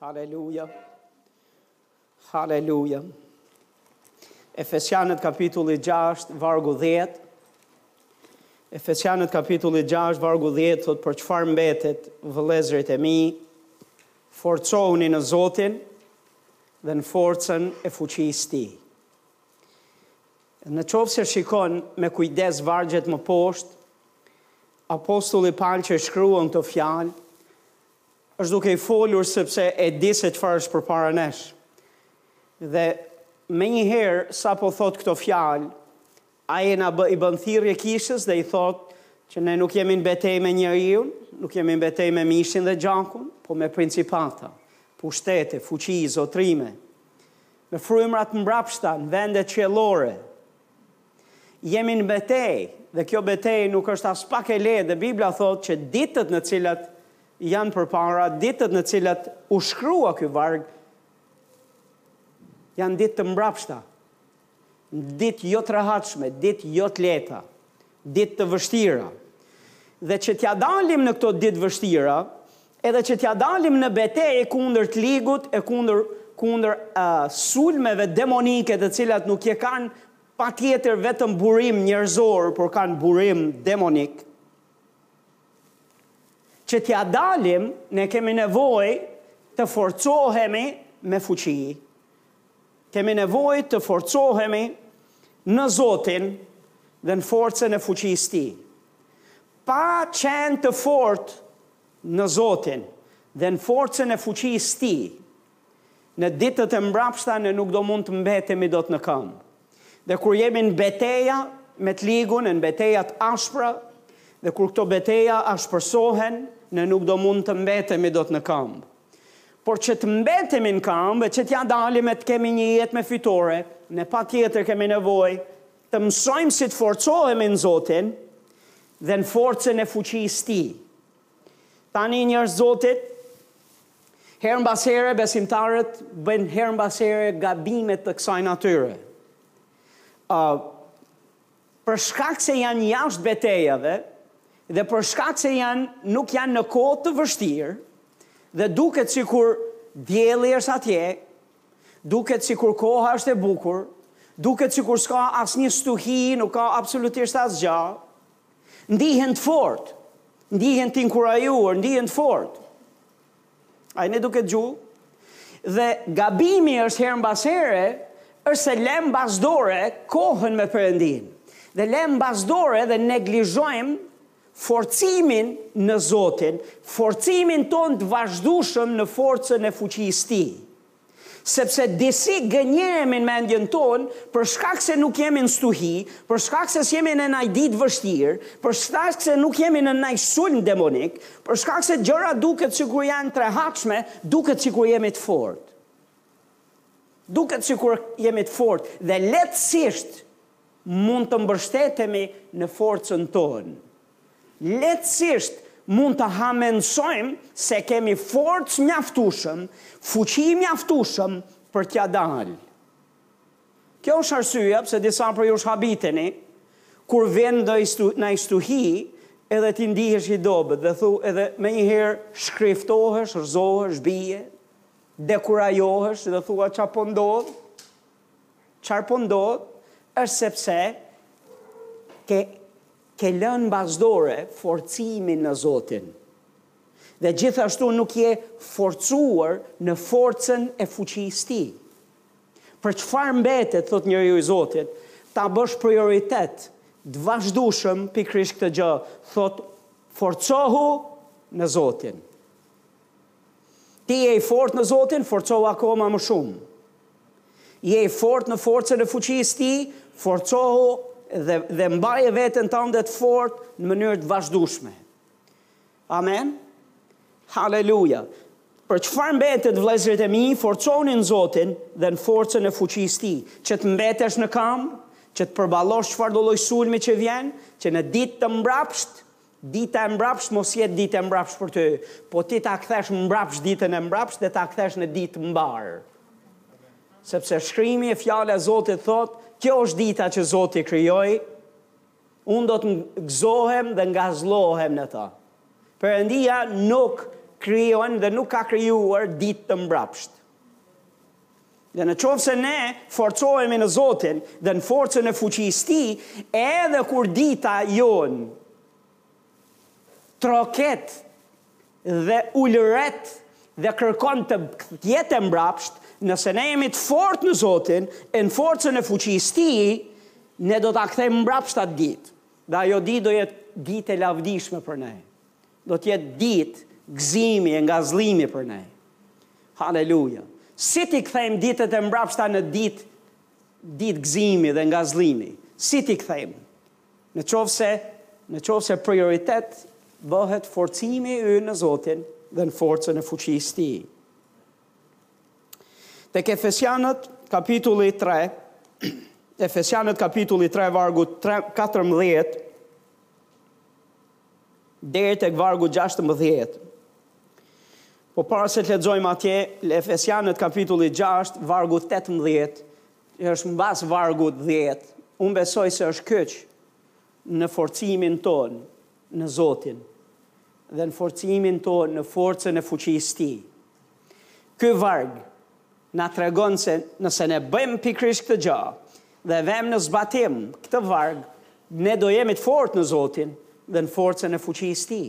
Haleluja. Haleluja. Efesianët kapitulli 6, vargu 10. Efesianët kapitulli 6, vargu 10, thotë për çfarë mbetet vëllezërit e mi, forcohuni në Zotin dhe në forcën e fuqisë së tij. Në qoftë se shikon me kujdes vargjet më poshtë, apostulli Pal që shkruan këto fjalë, Është duke i folur sepse e di se çfarë është përpara nesh. Dhe menjëherë sapo thotë këto fjalë, ai na, i bën thirrje kishës dhe i thotë që ne nuk jemi në betejë me njeriun, nuk jemi në betejë me mishin dhe gjakun, po me principata, pushtete, fuqi, zotërime, me frymërat mbrapshta në vende qiellore. Jemi në betejë dhe kjo betejë nuk është aspak e lehtë dhe Bibla thotë që ditët në cilat janë përpara, ditët në cilat u shkrua ky varg janë ditë të mbrapshta, ditë jo të rehatshme, ditë jo të lehta. Ditë të vështira. Dhe që t'ia dalim në këto ditë vështira, edhe që t'ia dalim në betejë kundër të ligut e kundër kundër sulmeve demonike të cilat nuk e kanë patjetër vetëm burim njerëzor, por kanë burim demonik. Që t'ia dalim, ne kemi nevojë të forcohemi me fuqi. Kemi nevojë të forcohemi në Zotin dhe në forcën e fuqisë së Tij. Pa qenë të fortë në Zotin dhe në forcën e fuqisë së Tij, në ditët e mbrapshta ne nuk do mund të mbetemi dot në këmbë. Dhe kur jemi në beteja me të ligun e në beteja të ashpra, dhe kur këto beteja ashpërsohen, ne nuk do mund të mbetemi dot në këmbë. Por që të mbetemi në këmbë e që t'ia dalim e të kemi një jetë me fitore, ne patjetër kemi nevojë të mësojmë si të forcohemi në Zotin dhe në forcën e fuqisë së Tij. Tani, njerëz të Zotit, herë mbas here besimtarët bëjnë herë mbas here gabime të kësaj natyre. Ë, uh, Për shkak se janë jashtë betejave dhe për shkak se janë nuk janë në kohë të vështirë dhe duket sikur dielli është atje, duket sikur koha është e bukur, duket sikur s'ka asnjë stuhi, nuk ka absolutisht asgjë, ndihen të fortë, ndihen të inkurajuar, ndihen të fortë. A jeni duke dëgju? Dhe gabimi është herë mbas here, është se lem mbas dore kohën me Perëndinë. Dhe lem mbas dore dhe neglizhojmë forcimin në Zotin, forcimin tonë të vazhdueshëm në forcën e fuqisë së Tij. Sepse disi gënjehemi në mendjen tonë për shkak se nuk jemi në stuhi, për shkak se s'jemi në naj ditë vështirë, për shkak se nuk jemi në naj sulm demonik, për shkak se gjërat duket sikur janë t'rehatshme, duket sikur jemi të fortë. Duket sikur jemi të fortë dhe lehtësisht mund të mbështetemi në forcën tonë. Lehtësisht mund të hamendësojmë se kemi forcë mjaftueshëm, fuqi mjaftueshëm për t'ia dalë. Kjo është arsyeja pse disa prej jush habiteni kur vjen naj naj stuhi edhe ti ndihesh i dobët dhe thu edhe menjëherë shkriftohesh, rrëzohesh, bie, dekurajohesh dhe thua ça po ndodh? Ça po ndodh? Është sepse ke Ke lënë mbas dore forcimin në Zotin dhe gjithashtu nuk je forcuar në forcën e fuqisë së Tij. Për çfarë mbetet, thotë njeriu i Zotit, ta bësh prioritet të vazhdueshëm pikërisht këtë gjë, thotë, Forcohu në Zotin. Ti je i fortë në Zotin, forcohu akoma më shumë. Je i fortë në forcën e fuqisë tij, forcohu dhe, dhe mbaje veten tënde të fortë në mënyrë të vazhdushme. Amen? Haleluja! Për çfarë mbetet vëllezërit e mi, forcohuni në Zotin dhe në forcën e fuqisë tij, që të mbetesh në kamb, që të përballosh çfarëdo lloj sulmi që vjen, që në ditë të mbrapsht, Dita e mbrapsht mos jetë ditë e mbrapsht për ty, po ti ta kthesh mbrapsht ditën e mbrapsht dhe ta kthesh në ditë të mbarë. Sepse shkrimi, fjala e Zotit thotë, kjo është dita që Zoti krijoi, unë do të gëzohem dhe ngazëllohem në të. Perëndia nuk krijon dhe nuk ka krijuar ditë të mbrapsht. Dhe në qoftë se ne forcohemi në Zotin dhe në forcën e fuqisë tij, edhe kur dita jonë troket dhe ulëret dhe kërkon të jetë e mbrapsht, nëse ne jemi të fortë në Zotin e në forcën e fuqisë tij, ne do ta kthejmë mbrapsht atë ditë. Dhe ajo ditë do jetë ditë e lavdishme për ne. Do të jetë ditë gëzimi e ngazëllimi për ne. Haleluja. Si t'i kthejmë ditët e mbrapshta në ditë ditë gëzimi dhe ngazëllimi? Si ti kthejmë? Në qoftë se, në qoftë se prioritet bëhet forcimi ynë në Zotin dhe në forcën e fuqisë tij. Tek Efesianët kapitulli 3, Efesianët kapitulli 3, vargu 3, 14, deri tek vargu gjashtëmbëdhjetë. Po para se të lexojmë atje, Efesianët kapitulli gjashtë, vargu tetëmbëdhjetë, që është mbas vargut dhjetë, unë besoj se është kyç në forcimin tonë në Zotin dhe në forcimin tonë në forcën e fuqisë së tij. Ky varg na tregon se nëse ne bëjmë pikërisht këtë gjë dhe e vemë në zbatim këtë varg, ne do jemi të fortë në Zotin dhe në forcën e fuqisë Tij.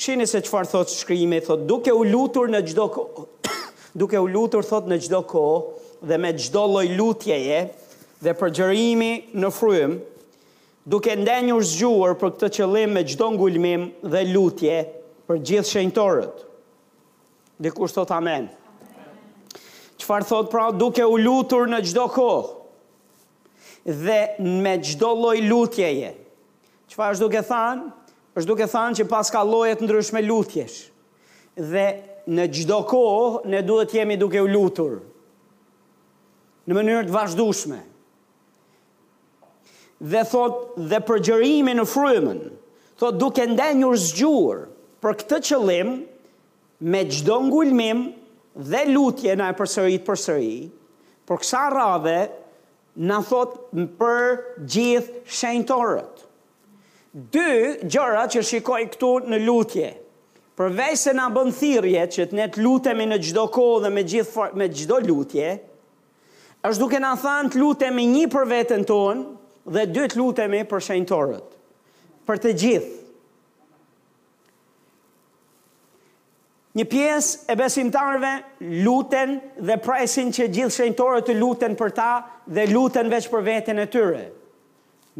Shihni se çfarë thotë shkrimi, thotë duke u lutur në çdo kohë, duke u lutur thotë në çdo kohë dhe me çdo lloj lutjeje dhe përgjërimi në frymë, duke ndenjur zgjuar për këtë qëllim me çdo ngulmim dhe lutje për gjithë shenjtorët. Dikush thotë amen. Çfarë thotë pra duke u lutur në çdo kohë? Dhe me çdo lloj lutjeje. Çfarë është duke thënë? Është duke thënë që paska lloje të ndryshme lutjesh. Dhe në çdo kohë ne duhet të jemi duke u lutur. Në mënyrë të vazhdueshme. Dhe thotë dhe përgjërimi në frymën, thotë duke ndenjur zgjuar për këtë qëllim, me çdo ngulmim dhe lutje na e përsërit përsëri, por kësaj radhe na thotë për gjithë shenjtorët. Dy gjëra që shikoj këtu në lutje, përveç se na bën thirrje që ne të lutemi në çdo kohë dhe me gjithë me çdo lutje, Është duke na thënë të lutemi një për veten tonë dhe dy të lutemi për shenjtorët, për të gjithë. Një pjesë e besimtarëve luten dhe presin që gjithë shenjtorët të luten për ta dhe luten veç për veten e tyre.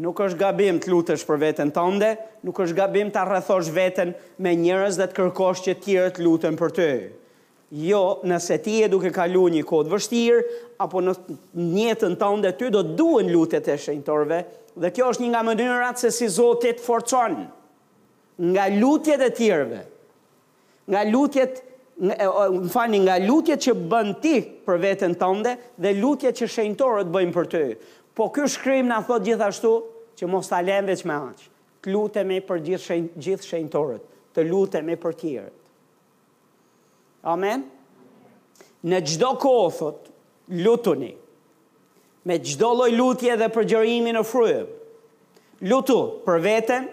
Nuk është gabim të lutesh për veten tënde, nuk është gabim ta rrethosh veten me njerëz dhe të kërkosh që të tjerët të luten për ty. Jo, nëse ti je duke kaluar një kohë të vështirë, apo, në jetën tënde, ty do të duhen lutjet e shenjtorëve, dhe kjo është një nga mënyrat se si Zoti të forcon, nga lutjet e tjerëve, nga lutjet, më falni, nga lutjet që bën ti për veten tënde dhe lutjet që shenjtorët bëjnë për ty. Po ky shkrim na thotë gjithashtu që mos ta lëmë veç me aq. Të lutemi për gjithë shenjtorët, të lutemi për tjerët. Amen. Në çdo kohë thot, lutuni. Me çdo lloj lutje dhe përgjërimi në frymë. Lutu për veten,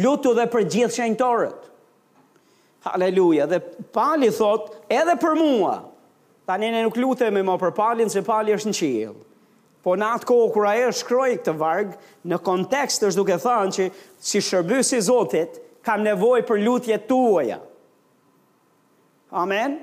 lutu dhe për gjithë shenjtorët. Haleluja. Dhe Pali thot, edhe për mua. Tani ne nuk lutemi më për Palin, se Pali është në qiell. Po në atë kohë kur ai shkroi këtë varg, në kontekst është duke thënë që si shërbyes i Zotit kam nevojë për lutjet tuaja. Amen.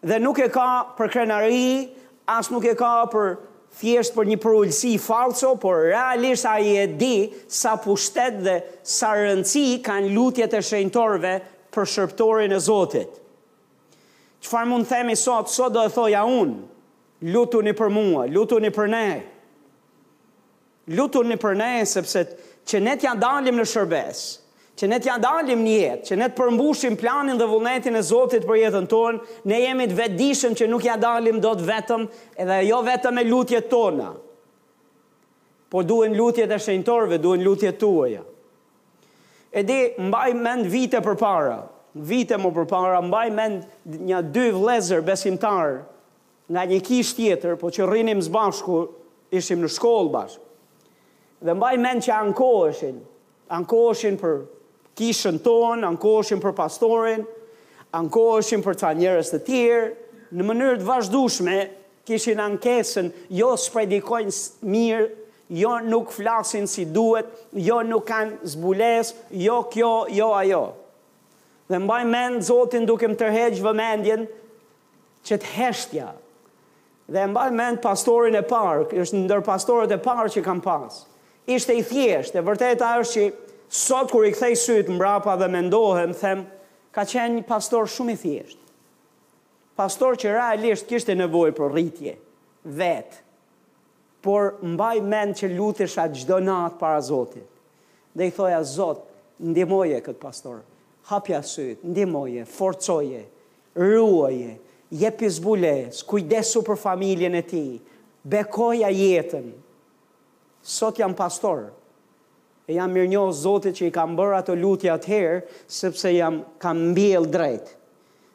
Dhe nuk e ka për krenari, as nuk e ka për thjesht për një përulësi falso, por realisht ai e di sa pushtet dhe sa rëndësi kanë lutjet e shenjtorëve për shërbëtorin e Zotit. Çfarë mund të themi sot, sot do e thoja unë, Lutuni për mua, lutuni për ne. Lutuni për ne sepse që ne t'ja dalim në shërbes, që ne t'ja dalim në jetë, që ne të përmbushim planin dhe vullnetin e Zotit për jetën tonë, ne jemi të vetëdijshëm që nuk ja dalim dot vetëm edhe jo vetëm me lutjet tona. Por duhen lutjet e shenjtorëve, duhen lutjet tuaja. E di, mbaj mend vite përpara, vite më përpara, mbaj mend nja dy vëllezër besimtarë Nga një kishë tjetër, po që rrinim së bashku, ishim në shkollë bashkë. Dhe mbaj mend që ankoheshin, ankoheshin për kishën tonë, ankoheshin për pastorin, ankoheshin për ca njerëz të tjerë, në mënyrë të vazhdueshme kishin ankesën, jo s'predikojnë mirë, jo nuk flasin si duhet, jo nuk kanë zbulesë, jo kjo, jo ajo. Dhe mbaj mend Zotin duke më tërheq vëmendjen Që të heshtja. Dhe mbaj mend pastorin e parë, është ndër pastorët e parë që kam pas. Ishte i thjeshtë, e vërteta është që sot kur i kthej sytë mbrapa dhe mendohem, them, ka qenë një pastor shumë i thjeshtë. Pastor që realisht kishte nevojë për rritje, vetë. Por mbaj mend që lutesha çdo natë para Zotit. Dhe i thoja Zot, ndihmoje këtë pastor. Hapja sytë, ndihmoje, forcoje. Ruaje, jepi zbulesë, kujdesu për familjen e tij, bekoja jetën. Sot jam pastor e jam mirënjohës Zotit që i kam bërë ato lutje atëherë, sepse jam kam mbjellë drejt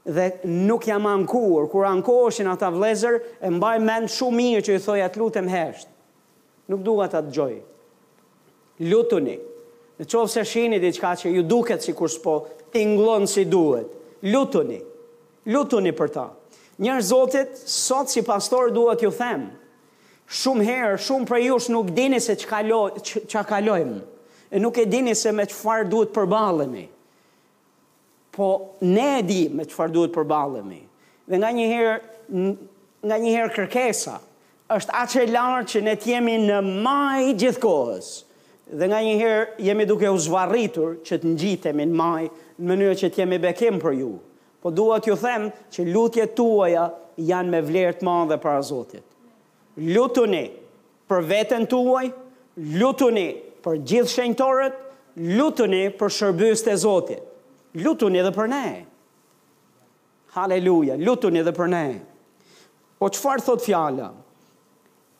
dhe nuk jam ankuar, kur ankoheshin ata vëllezër, e mbaj mend shumë mirë që i thoja të lutem hesht. Nuk dua ta dëgjoj. Lutuni. Në qoftë se shihni diçka që ju duket sikur s'po tingëllon si duhet, lutuni. Lutuni për ta. Njerëz të Zotit, sot si pastor dua t'ju them, shumë herë shumë prej jush nuk dini se ça kalojmë. E nuk e dini se me çfarë duhet përballemi. Po ne e dimë me çfarë duhet të përballemi dhe nganjëherë nganjëherë kërkesa është aq e lartë që ne të jemi në majë gjithë kohës dhe nganjëherë jemi duke u zvarritur që të ngjitemi në majë në mënyrë që të jemi bekim për ju. Po dua t'ju them që lutjet tuaja janë me vlerë të madhe para Zotit. Lutuni! Për veten tuaj, lutuni për gjithë shenjtorët, lutuni për shërbyesit e Zotit. Lutuni edhe për ne. Haleluja, lutuni edhe për ne. Po çfarë thotë fjala?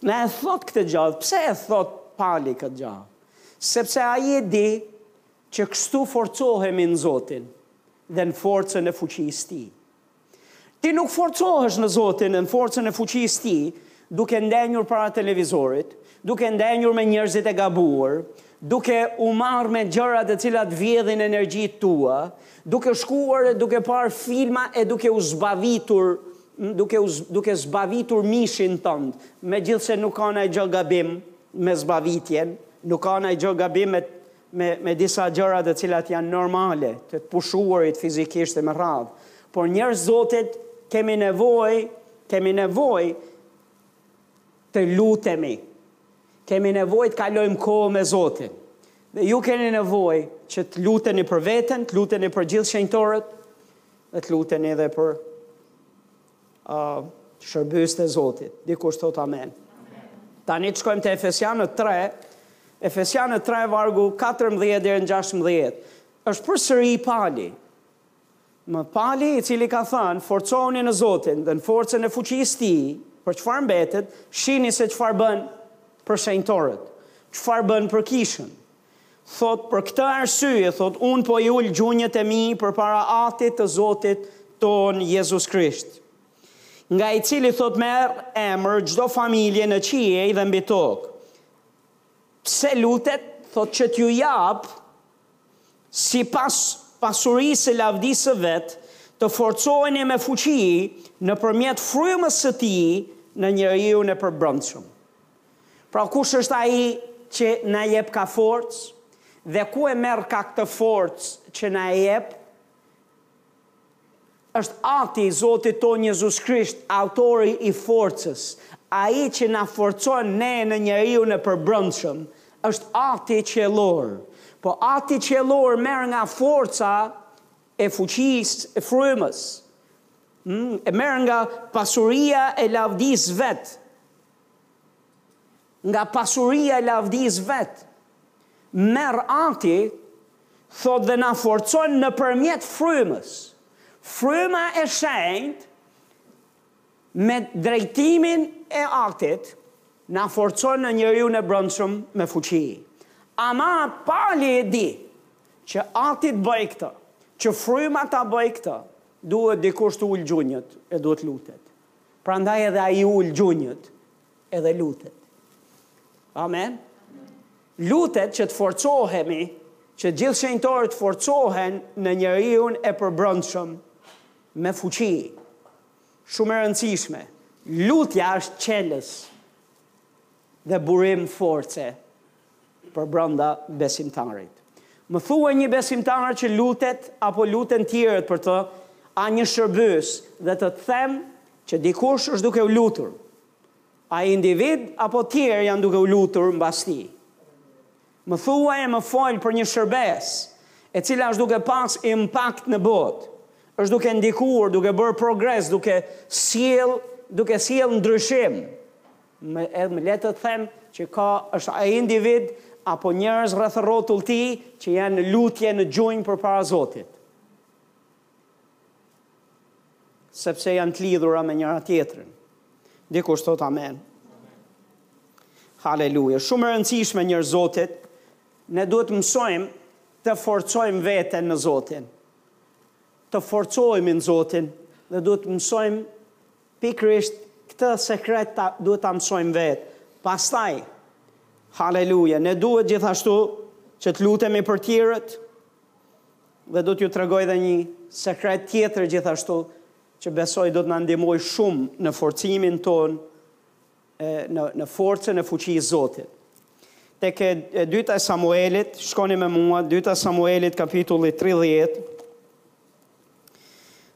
Na e thotë këtë gjë, pse e thotë Pali këtë gjë? Sepse ai e di që kështu forcohemi në Zotin dhe në forcën e fuqisë së tij. Ti nuk forcohesh në Zotin e në forcën e fuqisë së Tij, duke ndenjur para televizorit, duke ndenjur me njerëzit e gabuar, duke u marrë me gjëra të cilat vjedhin energjitë tua, duke shkuar e duke parë filma e duke u zbavitur, duke, duke zbavitur mishin tënd, megjithëse nuk ka ndonjë gjë gabim me zbavitjen, nuk ka ndonjë gjë gabim me me me disa gjëra të cilat janë normale, të të pushuarit fizikisht e me radhë. Por njerëz të Zotit kemi nevojë, kemi nevojë të lutemi. Kemi nevojë të kalojmë kohë me Zotin. Dhe ju keni nevojë që të luteni për veten, të luteni për gjithë shenjtorët, dhe të luteni edhe për Ëh, shërbyesit e Zotit. Dikush thotë amen. Tani të shkojmë te Efesianët 3, Efesianët 3 vargu 14 deri në 16. Është përsëri Pali. Më Pali i cili ka thënë, forcohuni në Zotin dhe në forcën e fuqisë së tij, për çfarë mbetet, shihni se çfarë bën për shenjtorët, çfarë bën për kishën. Thotë, Për këtë arsye, thotë, unë po i ul gjunjët e mi përpara Atit të Zotit tonë Jezus Krisht, nga i cili, thotë, merr emër çdo familje në qiej dhe mbi tokë. Pse lutet, thotë, që t'ju japë, sipas pasurisë së lavdisë së vet, të forcoheni me fuqi nëpërmjet frymës së tij në njeriun e përbrendshëm. Pra kush është ai që na jep ka forcë dhe ku e merr ka këtë forcë që na e jep? Është Ati i Zotit tonë Jezus Krisht, autori i forcës, ai që na forcon ne në njeriun e përbrendshëm, është Ati qiellor. Po Ati qiellor merr nga forca e fuqisë, e frymës. Mm, e merr nga pasuria e lavdisë së vet. nga pasuria e lavdisë së vet. Merr Ati thot dhe na forcon nëpërmjet frymës. Fryma e shenjtë me drejtimin e Atit na forcon në njeriun e brendshëm me fuqi. Ama Pali e di që Ati ta bëjë këtë, që fryma ta bëjë këtë, duhet dikush të ulë gjunjët e duhet të lutet. Prandaj edhe ai ul gjunjët edhe lutet. Amen. Lutet që të forcohemi, që të gjithë shenjtorët të forcohen në njeriun e përbrendshëm me fuqi. Shumë e rëndësishme. Lutja është çelës dhe burim force. përbrenda besimtarit. Më thuaj një besimtar që lutet apo luten tjerët për të, a një shërbesë dhe të të them që dikush është duke u lutur. A individ apo tjerë janë duke u lutur mbas tij. Më thuaj e më fol për një shërbesë e cila është duke pas impakt në botë, është duke ndikuar, duke bërë progres, duke sjell, duke sjell ndryshim. Me lehtë të them që ka është ai individ apo njerëz rreth rrotull tij që janë në lutje në gjunjë përpara Zotit. Sepse janë të lidhura me njëra tjetrën. Dikush thot amen. Haleluja. Shumë e rëndësishme njerëz të Zotit, ne duhet të mësojmë të forcojmë veten në Zotin. Të forcohemi në Zotin dhe duhet të mësojmë Pikërisht këtë sekret duhet ta mësojmë vetë. Pastaj, Haleluja, ne duhet gjithashtu që të lutemi për tjerët dhe do t'ju tregoj edhe një sekret tjetër gjithashtu që besoj do të na ndihmojë shumë në forcimin tonë e, në në forcën e fuqisë së Zotit. Tek e, e dyta e Samuelit, shkoni me mua, dyta e Samuelit kapitulli 30.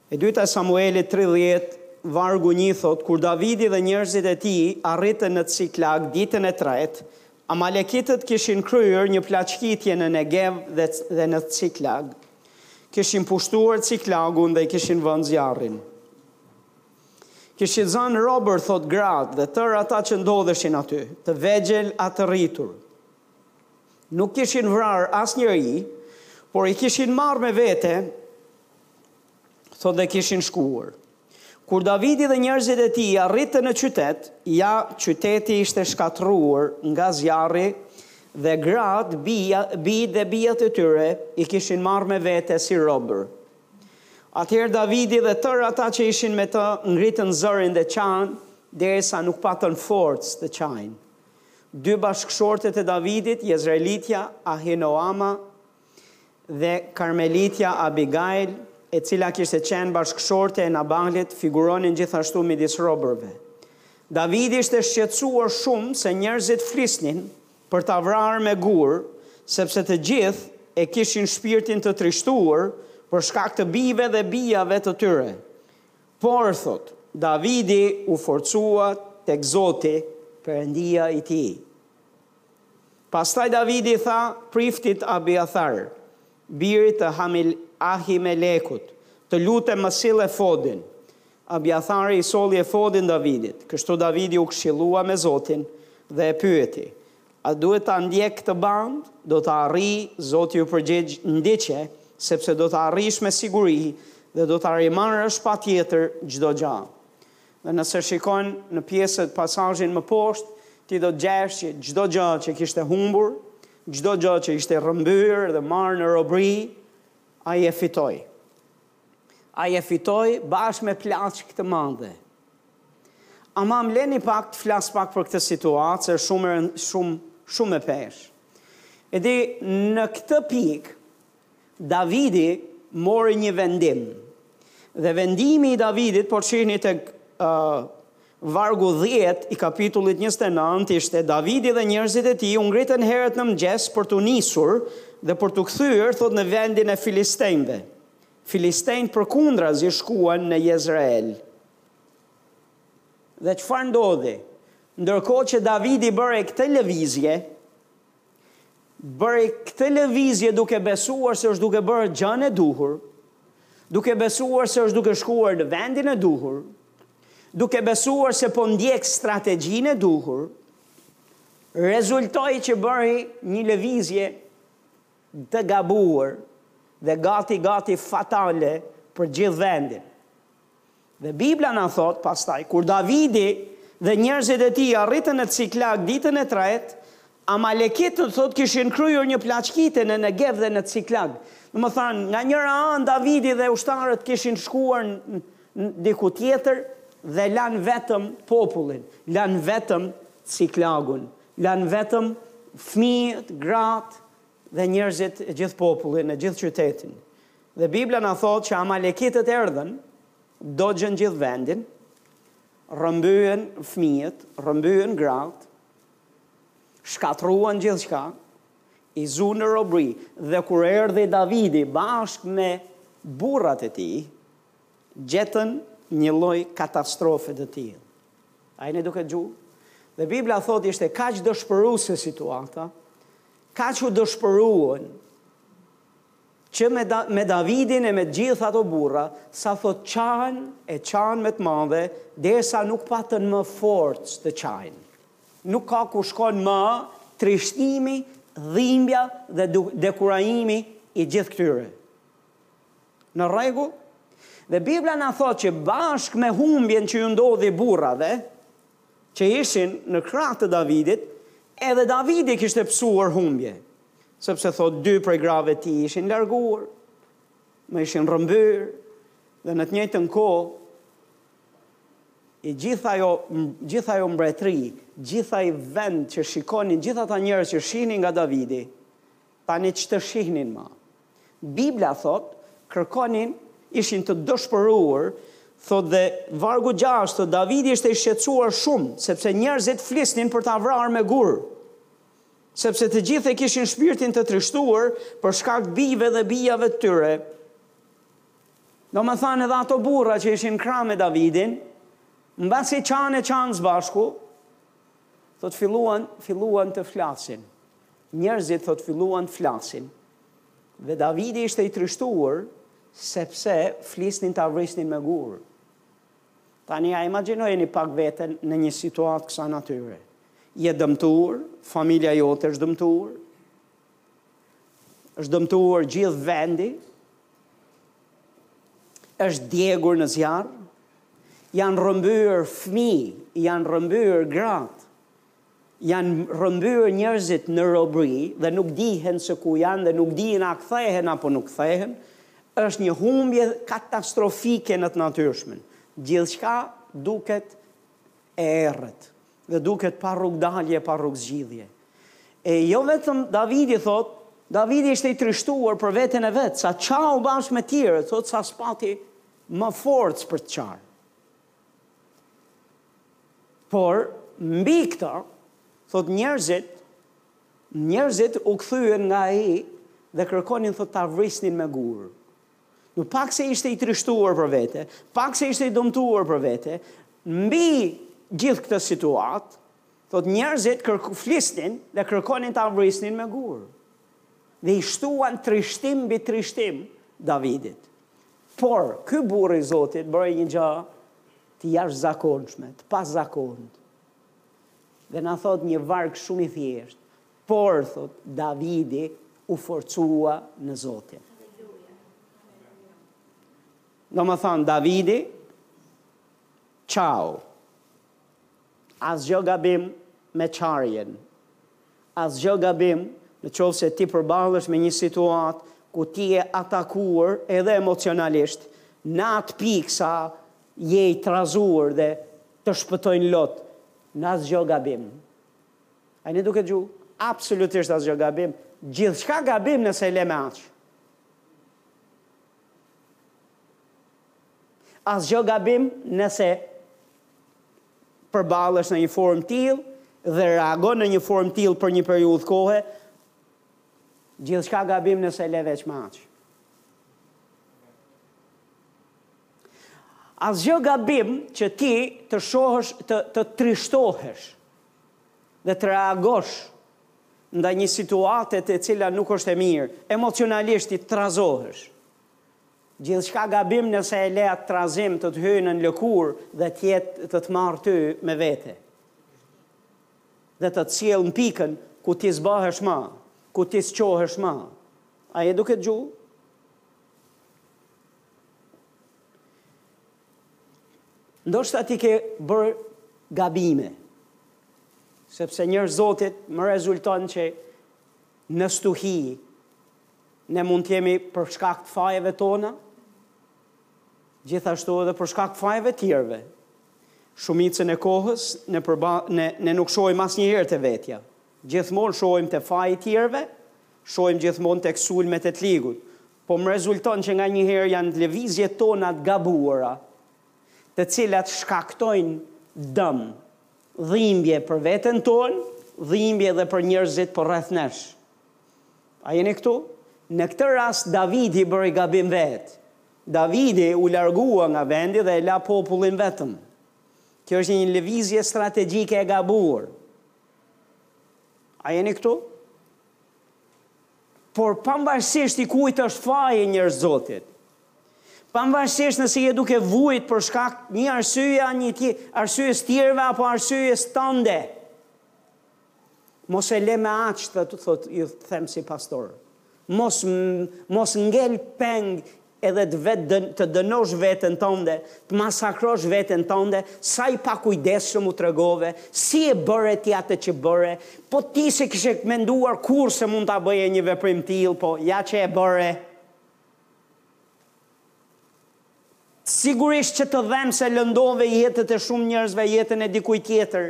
E dyta e Samuelit tridhjetë, vargu një thotë, Kur Davidi dhe njerëzit e tij arritën në Ciklag ditën e tretë, amalekitët kishin kryer një plaçkitje në Negev dhe dhe në Ciklag. Kishin pushtuar Ciklagun dhe i kishin vënë zjarrin. Kishin zanë robër, thotë gratë dhe tërë ata që ndodheshin aty, të vegjël a të rritur. Nuk kishin vrarë asnjeri, por i kishin marrë me vete, thotë dhe kishin shkuar. Kur Davidi dhe njerëzit e tij arritën në qytet, ja qyteti ishte shkatërruar nga zjarri dhe gratë, bi, bijtë dhe bijat e tyre i kishin marrë me vete si robër. Atëherë Davidi dhe tërë ata që ishin me të ngritën zërin dhe qanë derisa nuk patën forcë të qajnë. Dy bashkëshortet e Davidit, jezreelitja Ahinoama dhe karmelitja Abigail, e cila kishte qenë bashkëshorte e Nabalit, figuronin gjithashtu midis robërve. Davidi ishte shqetësuar shumë se njerëzit flisnin për ta vrarë me gurë, sepse të gjithë e kishin shpirtin të trishtuar për shkak të bijve dhe bijave të tyre. Por, thotë, Davidi u forcua tek Zoti, Perëndia i tij. Pastaj Davidi tha priftit Abiathar, birit të Ahimelekut, Të lutem më sill efodin. Abiathari i solli efodin Davidit. Kështu Davidi u këshillua me Zotin dhe e pyeti, A duhet ta ndjek këtë bandë? Do ta arrij? Zoti iu përgjigj, Ndiqe, sepse do ta arrish me siguri dhe do ta rimarrësh patjetër çdo gja. Dhe nëse shikon në pjesët pasazhin më poshtë, ti do të gjesh që çdo gja që kishte humbur, çdo gja që ishte rrëmbyer dhe marrë në robëri, ai e fitoi. Ai e fitoi bashkë me plaçkë të madhe. Ama më leni pak të flas pak për këtë situatë se është shumë e rëndë, shumë shumë e peshë. E di në këtë pikë Davidi mori një vendim. Dhe vendimi i Davidit po të shihni tek uh, vargu 10 i kapitullit 29 ishte Davidi dhe njerëzit e tij u ngritën herët në mëngjes për t'u nisur dhe për t'u kthyer thotë në vendin e filistejve. Filistejtë përkundrazi shkuan në Jezreel. Dhe çfarë ndodhi? Ndërkohë që Davidi bëri këtë lëvizje, bëri këtë lëvizje duke besuar se është duke bërë gjënë e duhur, duke besuar se është duke shkuar në vendin e duhur, duke besuar se po ndjek strategjinë e duhur, rezultoi që bëri një lëvizje të gabuar dhe gati gati fatale për gjithë vendin. Dhe Bibla na thotë pastaj, kur Davidi dhe njerëzit e tij arritën në Ciklag ditën e tretë, amalekitët thotë kishin kryer një plaçkitje në Negev dhe në Ciklag. Domethënë, nga njëra anë Davidi dhe ushtarët kishin shkuar diku tjetër dhe lanë vetëm popullin, lanë vetëm Ciklagun. Lanë vetëm fëmijët, gratë dhe njerëzit, e gjithë popullin, e gjithë qytetin. Dhe Bibla na thotë që amalekitët erdhën, dogjën gjithë vendin, rrëmbyen fëmijët, rrëmbyen gratë, shkatërruan gjithçka, i zu në robëri, dhe kur erdhi Davidi bashkë me burrat e tij, gjetën një lloj katastrofe të tillë. A jeni duke dëgju? Dhe Bibla thotë ishte kaq dëshpëruese situata, kaq u dëshpëruan që me, da, me Davidin e me gjithë ato burra, sa thotë qanë e qanë me të madhe, derisa nuk patën më forcë të qajnë. Nuk ka ku shkon më trishtimi, dhimbja dhe dekurajimi i gjithë këtyre. Në rregull? Dhe Bibla na thotë që bashkë me humbjen që ju ndodhi burrave, që ishin në krah të Davidit, edhe Davidi kishte pësuar humbje, sepse thotë dy prej grave të tij ishin larguar, më ishin rrëmbyer dhe në të njëjtën kohë gjithë ajo, gjithë ajo mbretëri, gjithë ai vend që shikonin, gjithë ata njerëz që shihnin nga Davidi, Tani ç'të shihnin më? Bibla thotë, kërkonin, ishin të dëshpëruar, thotë dhe vargu gjashtë, Davidi ishte i shqetësuar shumë, sepse njerëzit flisnin për ta vrarë me gurë. Sepse të gjithë e kishin shpirtin të trishtuar për shkak të bijve dhe bijave të tyre. Domethënë edhe ato burra që ishin krah me Davidin, mbasi qanë e qanë së bashku, Thotë filluan, filluan të flasin. Njerëzit thotë filluan të flasin. Dhe Davidi ishte i trishtuar sepse flisnin ta vrisnin me gurë. Tani a imagjinojeni pak veten në një situatë kësaj natyre. Je dëmtuar, familja jote është dëmtuar, është dëmtuar gjithë vendi, Është djegur në zjarr, janë rrëmbyer fëmijë, janë rrëmbyer gratë, janë rrëmbyer njerëzit në robëri dhe nuk dihen se ku janë dhe nuk dihen a kthehen apo nuk kthehen, është një humbje katastrofike në të natyrshmen. Gjithçka duket e errët dhe duket pa rrugëdalje e pa rrugëzgjidhje. E jo vetëm Davidi thotë, Davidi ishte i trishtuar për veten e vet, sa qau bashkë me tjerët, thotë sa s'pati më forcë për të qarë. Por, mbi këto, thot njerëzit, njerëzit u kthyen nga ai dhe kërkonin thot ta vrisnin me gurë. Nuk pak se ishte i trishtuar për vete, pak se ishte i dëmtuar për vete, mbi gjithë këtë situatë, thot njerëzit kërku, flisnin dhe kërkonin ta vrisnin me gurë. Dhe i shtuan trishtim mbi trishtim Davidit. Por, ky burrë i Zotit bëri një gjë të jashtëzakonshme, të pazakontë. Dhe na thot një varg shumë i thjeshtë, Por, thotë, Davidi u forcua në Zotin. Domethënë, Davidi, qau. Asgjë gabim me qarjen. Asgjë gabim në qoftë se ti përballesh me një situatë ku ti je atakuar edhe emocionalisht, në atë pikë sa je i trazuar dhe të shpëtojnë lot. Asgjë gabim. A jeni duke dëgju? Absolutisht asgjë gabim. Gjithçka gabim nëse e le me aq. Asgjë gabim nëse përballesh në një formë tillë dhe reagon në një formë tillë për një periudhë kohe, gjithçka gabim nëse e le veç me aq. Asgjë gabim që ti të shohësh, të, të trishtohesh dhe të reagosh ndaj një situate e cila nuk është e mirë, emocionalisht të trazohesh. Gjithçka gabim nëse e le atë trazim të të hyjë nën lëkurë dhe të jetë të të marrë ty me vete. Dhe të të sjellë në pikën ku ti s'bëhesh ma, ku ti s'çohesh ma. A je duke dëgju? Ndoshta ti ke bërë gabime, sepse njerëz të Zotit më rezulton që në stuhi ne mund të jemi për shkak të fajeve tona, gjithashtu edhe për shkak të fajeve tjerëve. Shumicën e kohës ne, përba, ne, ne nuk shohim asnjëherë te vetja. Gjithmonë shohim te faji i tjerëve, shohim gjithmonë tek sulmet e të ligut. Po më rezulton që nganjëherë janë lëvizjet tona të gabuara, të cilat shkaktojnë dëm, dhimbje për veten tonë, dhimbje edhe për njerëzit përreth nesh. A jeni këtu? Në këtë rast Davidi bëri gabim vetë. Davidi u largua nga vendi dhe e la popullin vetëm. Kjo është një lëvizje strategjike e gabuar. A jeni këtu? Por pamvarsisht i kujt është faji njerëz të Zotit pamvarsisht nëse je duke vujt për shkak një arsye a një tje, arsyes tjerëve apo arsyes tënde mos e le me aq vetë ju them si pastor mos mos ngel peng Edhe të vetë të dënosh veten tënde, të masakrosh veten tënde, sa i pakujdesshëm u tregove, si e bëre ti atë që bëre, po ti se kishe menduar kurrë se mund ta bëje një veprim tillë, po ja që e bëre. Sigurisht që të them se lëndove jetët e shumë njerëzve, jetën e dikujt tjetër.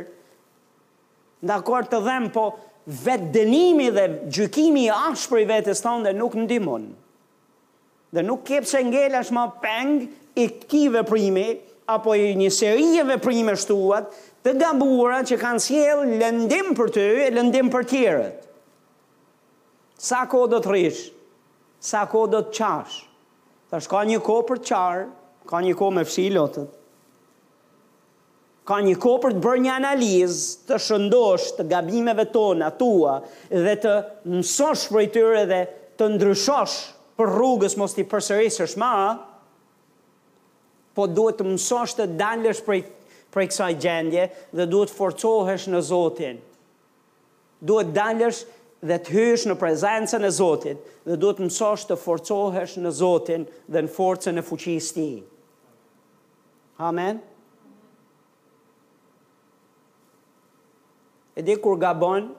Dakord të them, po vetëdënimi dhe gjykimi i ashpër i vetes tënde nuk ndihmon. Dhe nuk ke pse ngelesh më peng i këtij veprimi apo i një serie veprimesh tuat të gabuara që kanë sjellë lëndim për ty e lëndim për tjerët. Sa kohë do të rrish? Sa kohë do të qash? Tash ka një kohë për të qarë, ka një kohë me fshi lotët. Ka një kohë për të bërë një analizë të shëndoshë të gabimeve tona, tua, dhe të mësosh prej tyre dhe të ndryshosh për rrugës mos t'i përsërisësh më, po duhet të mësosh të dalësh prej prej kësaj gjendje dhe duhet të forcohesh në Zotin. Duhet dalësh dhe të hysh në prezencën e Zotit dhe duhet të mësosh të forcohesh në Zotin dhe në forcën e fuqisë tij. Amen. E di kur gabon,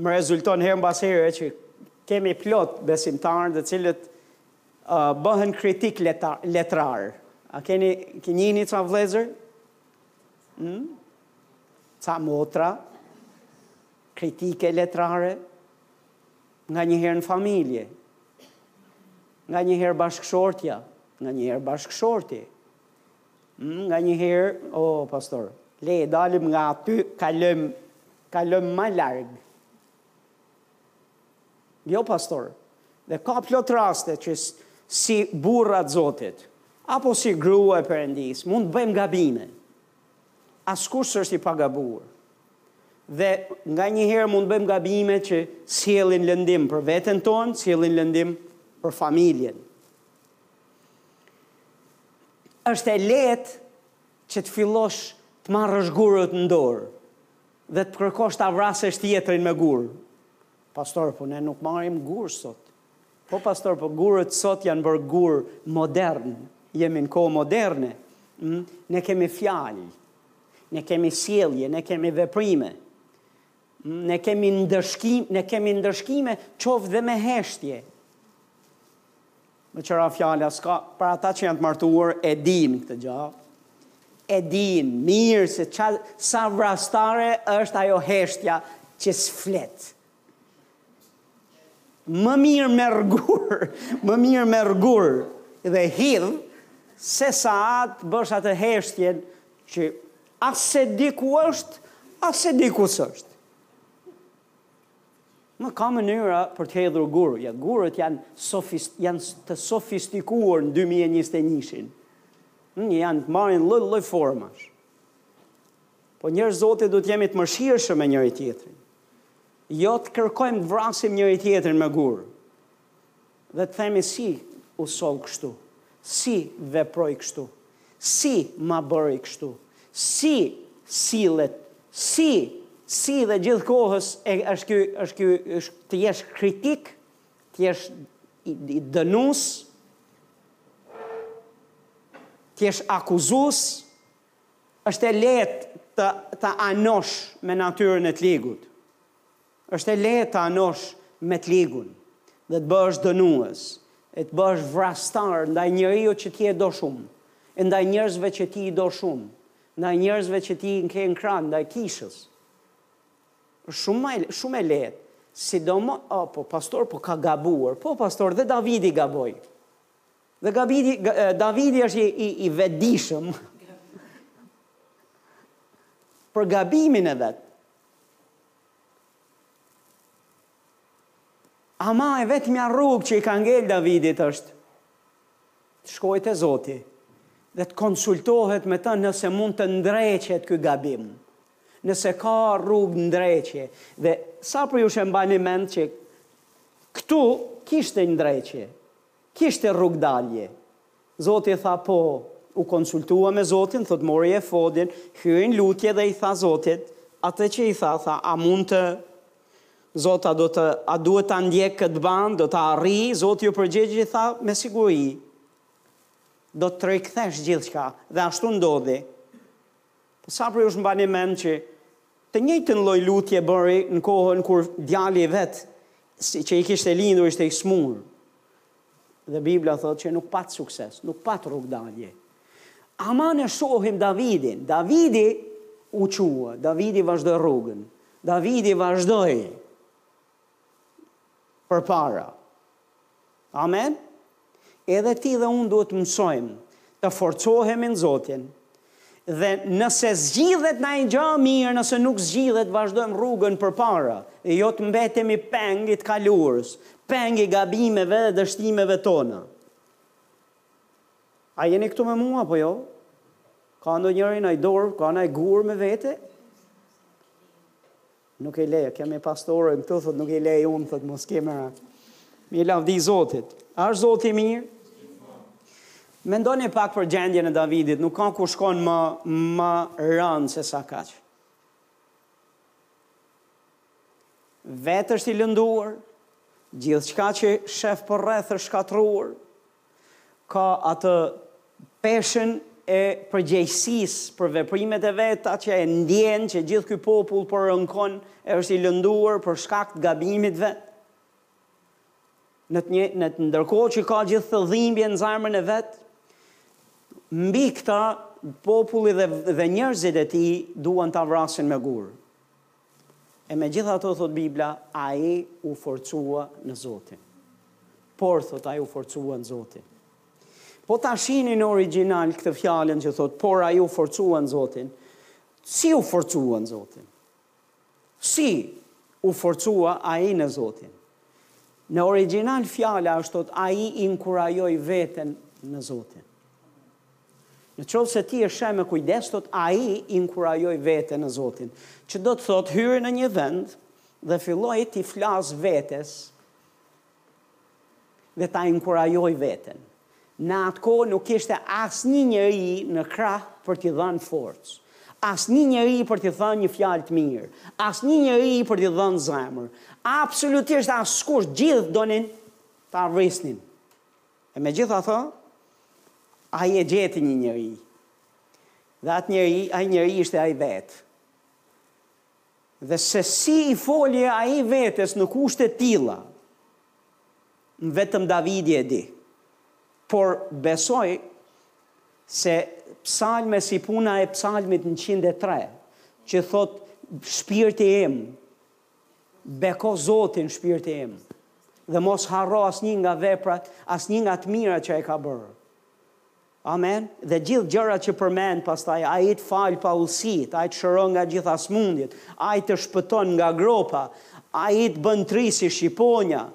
më rezulton herë mbas here që kemi plot besimtarë të cilët uh, bëhen kritik leta, letrar. A keni njihni ca vlezër? Hmm? Ca motra? Kritike letrare? Nga njëherë në familje? Nganjëherë bashkëshortja, nganjëherë bashkëshorti, mm, nganjëherë, o, pastor, le të dalim nga aty, kalojmë, kalojmë ma larg. Jo, pastor, dhe ka plot raste që si burra të Zotit, apo si grua e Perëndisë, mund të bëjmë gabime. Askush s'është i pagabueshëm. Dhe nganjëherë mund të bëjmë gabime që sjellin lëndim për veten tonë, sjellin lëndim për familjen. Është e lehtë që të fillosh të marrësh gurët në dorë dhe të kërkosh ta vrasësh tjetrin me gurë. Pastor, po ne nuk marrim gurë sot. Po, pastor, po gurët sot janë bërë gurë modernë, jemi në kohë moderne, mm? ne kemi fjalë, ne kemi sjellje, ne kemi veprime, mm? ne kemi ndëshkim, ne kemi ndëshkime, qoftë dhe me heshtje. Me që ra fjala, s'ka, për ata që janë të martuar, e dinë këtë gja, e dinë mirë se qa, sa vrastare është ajo heshtja që s'flet. Më mirë merr gur, më mirë merr gur dhe hidh se sa a të bësh atë heshtjen që as s'e di ku është, as s'e di ku s'është. Më ka mënyra për të hedhur gurë, ja gurët janë, sofist, janë të sofistikuar në 2021-shin. Janë të marrin lloj-lloj formash. Po njerëz Zoti duhet të jemi të mëshirshëm me njëri tjetrin. Jo të kërkojmë të vrasim njëri tjetrin me gurë. Dhe të themi si u soll kështu. Si veproi kështu. Si ma bëri kështu. Si sillet. Si si dhe gjithë kohës e është ky është ky është të jesh kritik, të jesh i, i dënues, të jesh akuzues, Është e lehtë të të anosh me natyrën e të ligut. Është e lehtë të anosh me të ligun dhe të bëhesh dënues e të bëhesh vrastar ndaj njeriut që ti e do shumë e ndaj njerëzve që ti i do shumë, ndaj njerëzve që ti i ke në krah, ndaj kishës. Është shumë shumë e lehtë. Sidomos, oh, po pastor po ka gabuar. Po pastor dhe Davidi gaboi. Dhe Gabidi, Davidi është i, i, i vetëdijshëm për gabimin e vet. Ama e vetmja rrugë që i ka ngelë Davidit është të shkojë te Zoti dhe të konsultohet me të nëse mund të ndreqet ky gabim, nëse ka rrugë ndreqje. Dhe sa për ju që mbani mend që këtu kishte ndreqje, Kishte rrugëdalje? Zoti tha po. U konsultua me Zotin, thotë mori efodin, hyri në lutje dhe i tha Zotit, atë që i tha, tha, a mund të, Zot, a do të, a duhet ta ndjek këtë bandë, do ta arrij, Zoti iu përgjigj i tha, me siguri, do të rikthesh gjithçka, dhe ashtu ndodhi. Sa prej jush mbani mend që të njëjtën lloj lutje bëri në kohën kur djali i vet që i kishte lindur ishte i sëmurë. Dhe Bibla thotë që nuk pat sukses, nuk pat rrugëdalje. Ama ne shohim Davidin. Davidi u qua, Davidi vazhdoi rrugën. Davidi vazhdoi përpara. Amen? Edhe ti dhe unë duhet të mësojmë të forcohemi në Zotin, dhe nëse zgjidhet naj gja mirë, nëse nuk zgjidhet, vazhdojmë rrugën përpara, e jo të mbetemi peng i të kaluarës, peng i gabimeve dhe dështimeve tona. A jeni këtu me mua, po jo? Ka ndonjëri naj dorë, ka naj gur me vete? Nuk i lë, kemi pastorin këtu, thot nuk i lë unë, thot mos kemera. Mi lavdi Zotit. A është Zoti i mirë? Mendoni pak për gjendjen e Davidit, nuk ka ku shkon më, më rëndë se sa kaq. Vetë është i lënduar, gjithçka që shef përreth është shkatërruar, ka atë peshën e përgjegjësisë për veprimet e veta që e ndien që gjithë ky popull po rënkon e është i lënduar për shkak të gabimit të vet në të një në të ndërkohë që ka gjithë atë dhimbje në zemrën e vet mbi këta populli dhe dhe njerëzit e tij duan ta vrasin me gurë E megjithatë, thotë Bibla, ai u forcua në Zotin. Por, thotë, ai u forcua në Zotin. Po ta shihni në origjinal këtë fjalën që thotë, por ai u forcua në Zotin. Si u forcua në Zotin? Si u forcua ai në Zotin? Në origjinal fjala është thotë ai inkurajoi veten në Zotin. Në qoftë se ti e sheh me kujdes, thotë, ai inkurajoi veten në Zotin. Që do të thotë hyri në një vend dhe filloi t'i flas vetes dhe ta inkurajojë veten. Në atë kohë nuk kishte asnjë njeri në krah për t'i dhanë forcë. Asnjë njeri për t'i thanë një fjalë të mirë. Asnjë njeri për t'i dhanë zemër. Absolutisht askush, gjithë donin ta vrisnin. E megjithatë, ai e gjeti një njeri. Dhe atë njeri, ai njeri ishte ai vetë. Dhe se si i foli ai vetes në kushte të tilla, vetëm Davidi e di. Por besoj se psalme si puna e psalmit 103, që thot shpirti im, Beko Zotin shpirti im dhe mos harro asnjë nga veprat, asnjë nga të mirat që ai ka bërë. Amen. Dhe gjithë gjërat që përmend pastaj, ai të fal paudhësitë, ai të shëron nga gjitha sëmundjet, ai të shpëton nga gropa, ai të bën t'ri si shqiponja,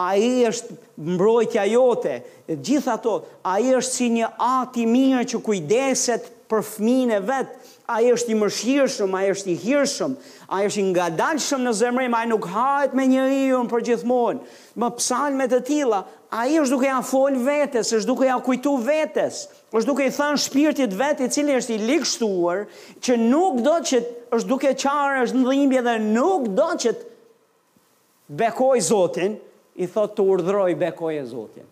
ai është mbrojtja jote, gjithë ato, ai është si një atë i mirë që kujdeset për fëmijën e vet Ai është i mëshirshëm, Ai është i hirshëm, Ai është i ngadalshëm në zemërim, Ai nuk hahet me njeriun përgjithmonë. Me psalme të tilla, Ai është duke ia folë vetes, është duke ia kujtu vetes, është duke i thënë shpirtit vet i cili është i ligështuar që nuk do që është duke qarë, është në dhimbje dhe nuk do që të bekojë Zotin, i thotë të urdhëroj bekoje Zotin.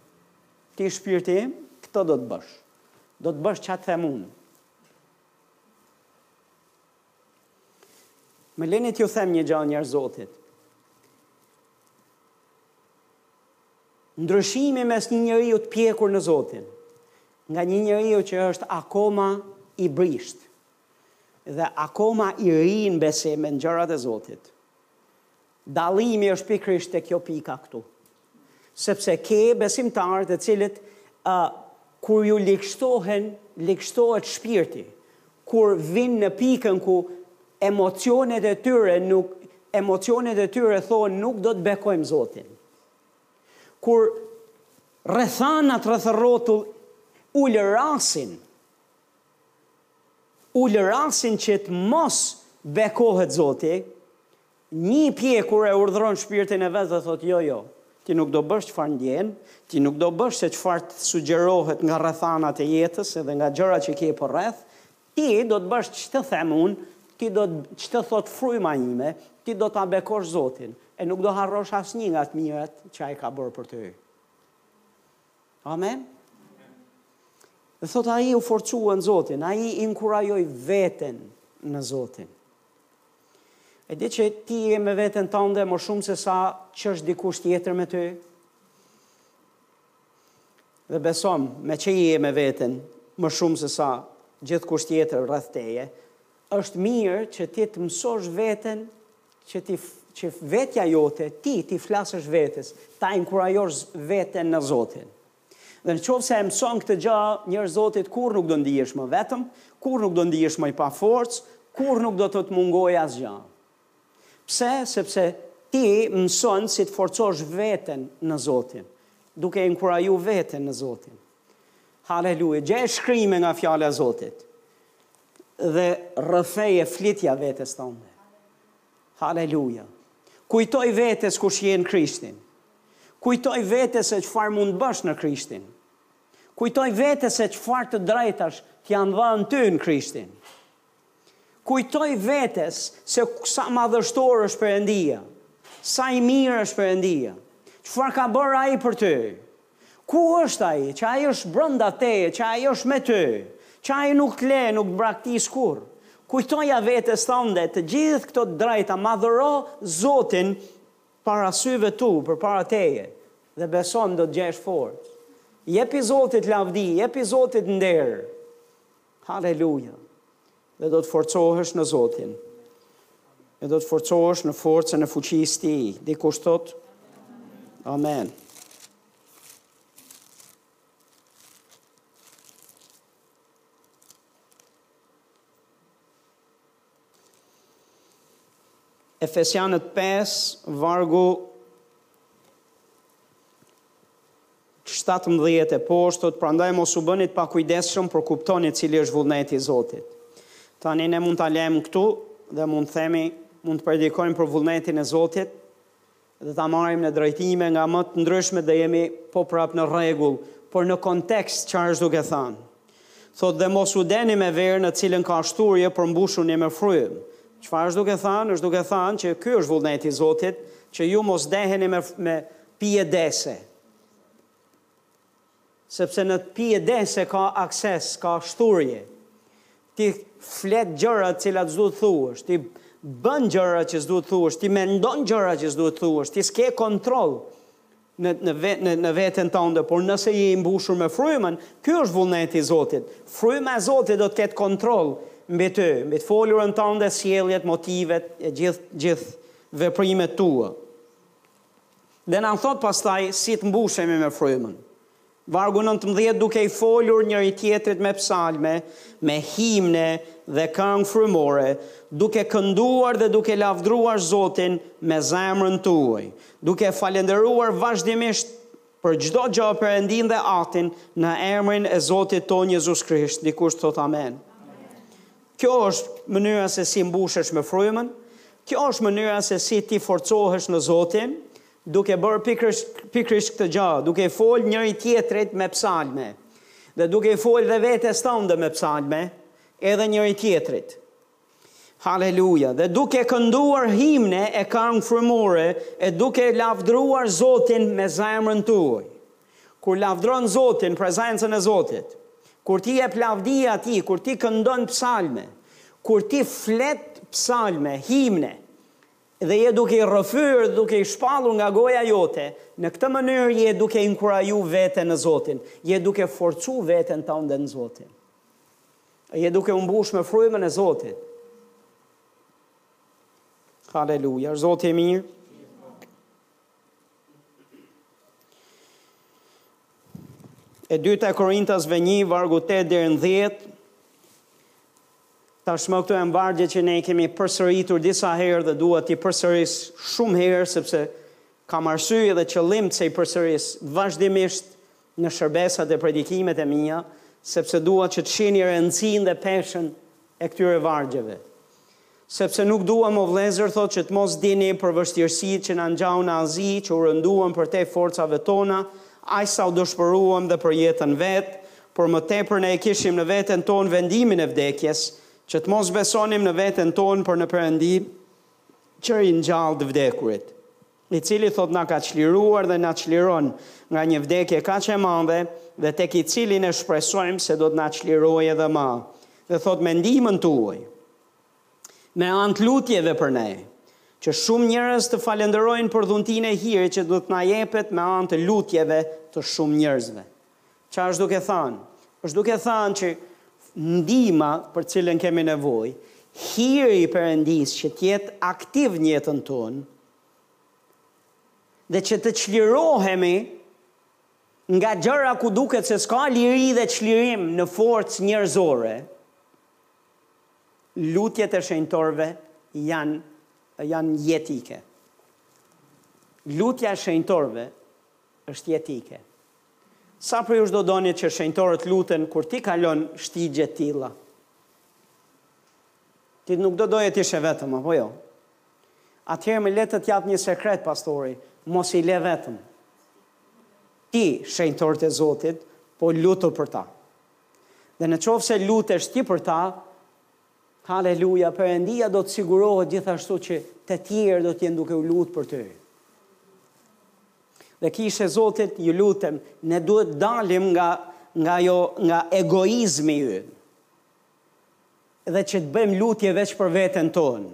Ti shpirti im, këtë do të bësh. Do të bësh ça të them unë. Më leni t'ju them një gja njerëz Zotit. Ndryshimi mes një njeriu të pjekur në Zotin, nga një njeriu që është akoma i brisht dhe akoma i ri në besim në gjërat e Zotit, Dallimi është pikërisht te kjo pika këtu. Sepse ke besimtarë të cilët ë kur ju ligështohen, ligështohet shpirti, kur vijnë në pikën ku emocionet e tyre nuk emocionet e tyre thonë nuk do të bekojmë Zotin. Kur rrethanat rrethërrotull ulërasin ulërasin që të mos bekohet Zoti, Një i pjekur e urdhëron shpirtin e vet dhe thotë, Jo, jo, ti nuk do bësh çfarë ndjen, ti nuk do bësh se çfarë të sugjerohet nga rrethanat e jetës edhe nga gjërat që ke përreth, ti do të bësh ç'të them unë, ti do të ç'të thotë fryma ime, ti do ta bekosh Zotin e nuk do harrosh asnjë nga të mirat që Ai ka bërë për ty. Amen. Dhe thotë ai u forcua në Zotin, ai inkurajoi veten në Zotin. E di që ti je me veten tënde më shumë se sa që është dikush tjetër me ty. Dhe besom, meqë je me veten më shumë se sa gjithkush tjetër rreth teje, është mirë që ti të mësosh veten që ti që vetja jote, ti t'i flasësh vetes, ta inkurajosh veten në Zotin. Dhe në qoftë se e mëson këtë gja, njerëz Zotit, kurrë nuk do ndihesh më vetëm, kurrë nuk do ndihesh më i paforcë, kurrë nuk do të të mungojë asgja. Pse? Sepse ti mëson si të forcosh veten në Zotin, duke inkuraju veten në Zotin. Haleluja, gjej shkrime nga fjala e Zotit, dhe rrëfeje flitja vetes tande Haleluja! Kujtoji vetes kush je në Krishtin. Kujtoji vetes se çfarë mund të bësh në Krishtin. Kujtoji vetes se çfarë të drejtash të janë dhënë ty në Krishtin. Kujtoji vetes se sa madhështor është Perëndia. Sa i mirë është Perëndia. Çfarë ka bërë ai për ty? Ku është ai, që ai është brenda teje, që ai është me ty, që ai nuk të le, nuk të braktis kurrë. Kujtoja vetes tënde të gjithë këto të drejta, madhëro Zotin para syve tu, përpara teje, dhe besomë do të gjesh forcë. Jepi Zotit lavdi, jepi Zotit nder. Haleluja! Dhe do të forcohesh në Zotin. Dhe do të forcohesh në forcën e fuqisë tij. Dikush thotë Amen. Efesianët pesë, vargu shtatëmbëdhjetë e poshtë thotë prandaj mos u bëni të pakujdesshëm, por kuptoni cili është vullneti i Zotit. Tani ne mund ta lëmë këtu dhe mund të themi, mund të predikojmë për vullnetin e Zotit, dhe ta marrim në drejtime nga më të ndryshmet dhe jemi po prapë në rregull, por në kontekst çfarë është duke thënë. Thotë dhe mos u dehni me verë në të cilën ka shthurje por mbushuni me frymë. Çfarë është duke thënë, është duke thënë që ky është vullneti i Zotit që ju mos të deheni me me pije dehëse. Sepse në pije dehëse ka ekses, ka shthurje. Ti flet gjëra të cilat s'duhet t'i thuash, ti bën gjëra që s'duhet t'i thuash, ti mendon gjëra që s'duhet t'i thuash, ti s'ke kontroll në në në në veten tënde, por nëse je i mbushur me frymën, ky është vullneti i Zotit. Fryma e Zotit do të ketë kontroll mbi ty, mbi të folurën tënde, sjelljet, motivet e gjithë gjithë veprimet tua. Dhe na thotë pastaj si të mbushemi me frymën. Vargu nëntëmbëdhjetë Duke i folur njëri-tjetrit me psalme, me himne dhe këngë frymore, duke kënduar dhe duke lavdëruar Zotin me zemrën tuaj, duke falënderuar vazhdimisht për çdo gjë Perëndinë dhe Atin në emrin e Zotit tonë Jezus Krisht, dikush thotë Amen. Kjo është mënyra se si mbushesh me frymën, kjo është mënyra se si ti forcohesh në Zotin, duke bërë pikërisht, pikërisht këtë gjë, duke i folë njëri-tjetrit me psalme, dhe duke i folë dhe vetes tënde me psalme, edhe njëri-tjetrit. Haleluja! Dhe duke kënduar himne e këngë frymore, e duke lavdëruar Zotin me zemrën tuaj. Kur lavdron Zotin, prezencën e Zotit, kur ti jep lavdi Atij, kur ti këndon psalme, kur ti flet psalme, himne, dhe je duke i rrëfyer, duke i shpallur nga goja jote, në këtë mënyrë je duke inkuraju veten në Zotin, je duke forcu veten tande në Zotin. Je duke u mbush me frymën e Zotit. Haleluja, Zoti është i mirë. E dyta e Korintasve 1, vargu 8 deri në 10, tashmë këto janë vargje që ne i kemi përsëritur disa herë dhe duhet t'i përsëris shumë herë, sepse kam arsye dhe qëllim pse i përsëris vazhdimisht në shërbesat e predikimet e mia, sepse duhet që të shihni rëndësinë dhe peshën e këtyre vargjeve. Sepse nuk duam o vëllezër thotë që të mos dini për vështirësitë që na ngjau në Azi që u rënduam përtej forcave tona aq sa u dëshpëruam dhe për jetën vetë por më tepër ne e kishim në veten tonë vendimin e vdekjes që të mos besonim në veten tonë por në Perëndinë që ringjall të vdekurit. i cili thotë na ka çliruar dhe na çliron nga një vdekje kaq e madhe dhe tek i cili ne shpresojmë se do të na çlirojë edhe ma, dhe thotë me ndihmën tuaj, me anë të lutjeve për ne, që shumë njerëz të falënderojnë për dhuntinë e hirit që do të na jepet me anë të lutjeve të shumë njerëzve. Ça është duke thanë? Është duke thanë që ndihma për të cilën kemi nevojë, hiri i Perëndisë që të jetë aktiv në jetën tonë, Dhe që të çlirohemi nga gjëra ku duket se s'ka liri dhe çlirim në forcë njerëzore, lutjet e shenjtorëve janë janë jetike. Lutja e shenjtorëve është jetike. Sa prej jush do doni që shenjtorët luten kur ti kalon shtigje tilla? Ti nuk do doje të ishe vetëm, apo jo? Atëherë më le të të jap një sekret, pastori, mos i le vetëm. Ti, shenjtorët e Zotit, po lutu për ta. Dhe në qoftë se lutesh ti për ta, Haleluja, Perëndia do të sigurohet gjithashtu që të tjerë do të jenë duke u lutë për ty. Dhe kishë e Zotit, ju lutem, ne duhet dalim nga, nga, jo, nga egoizmi ju. dhe që të bëjmë lutje veç për veten tonë.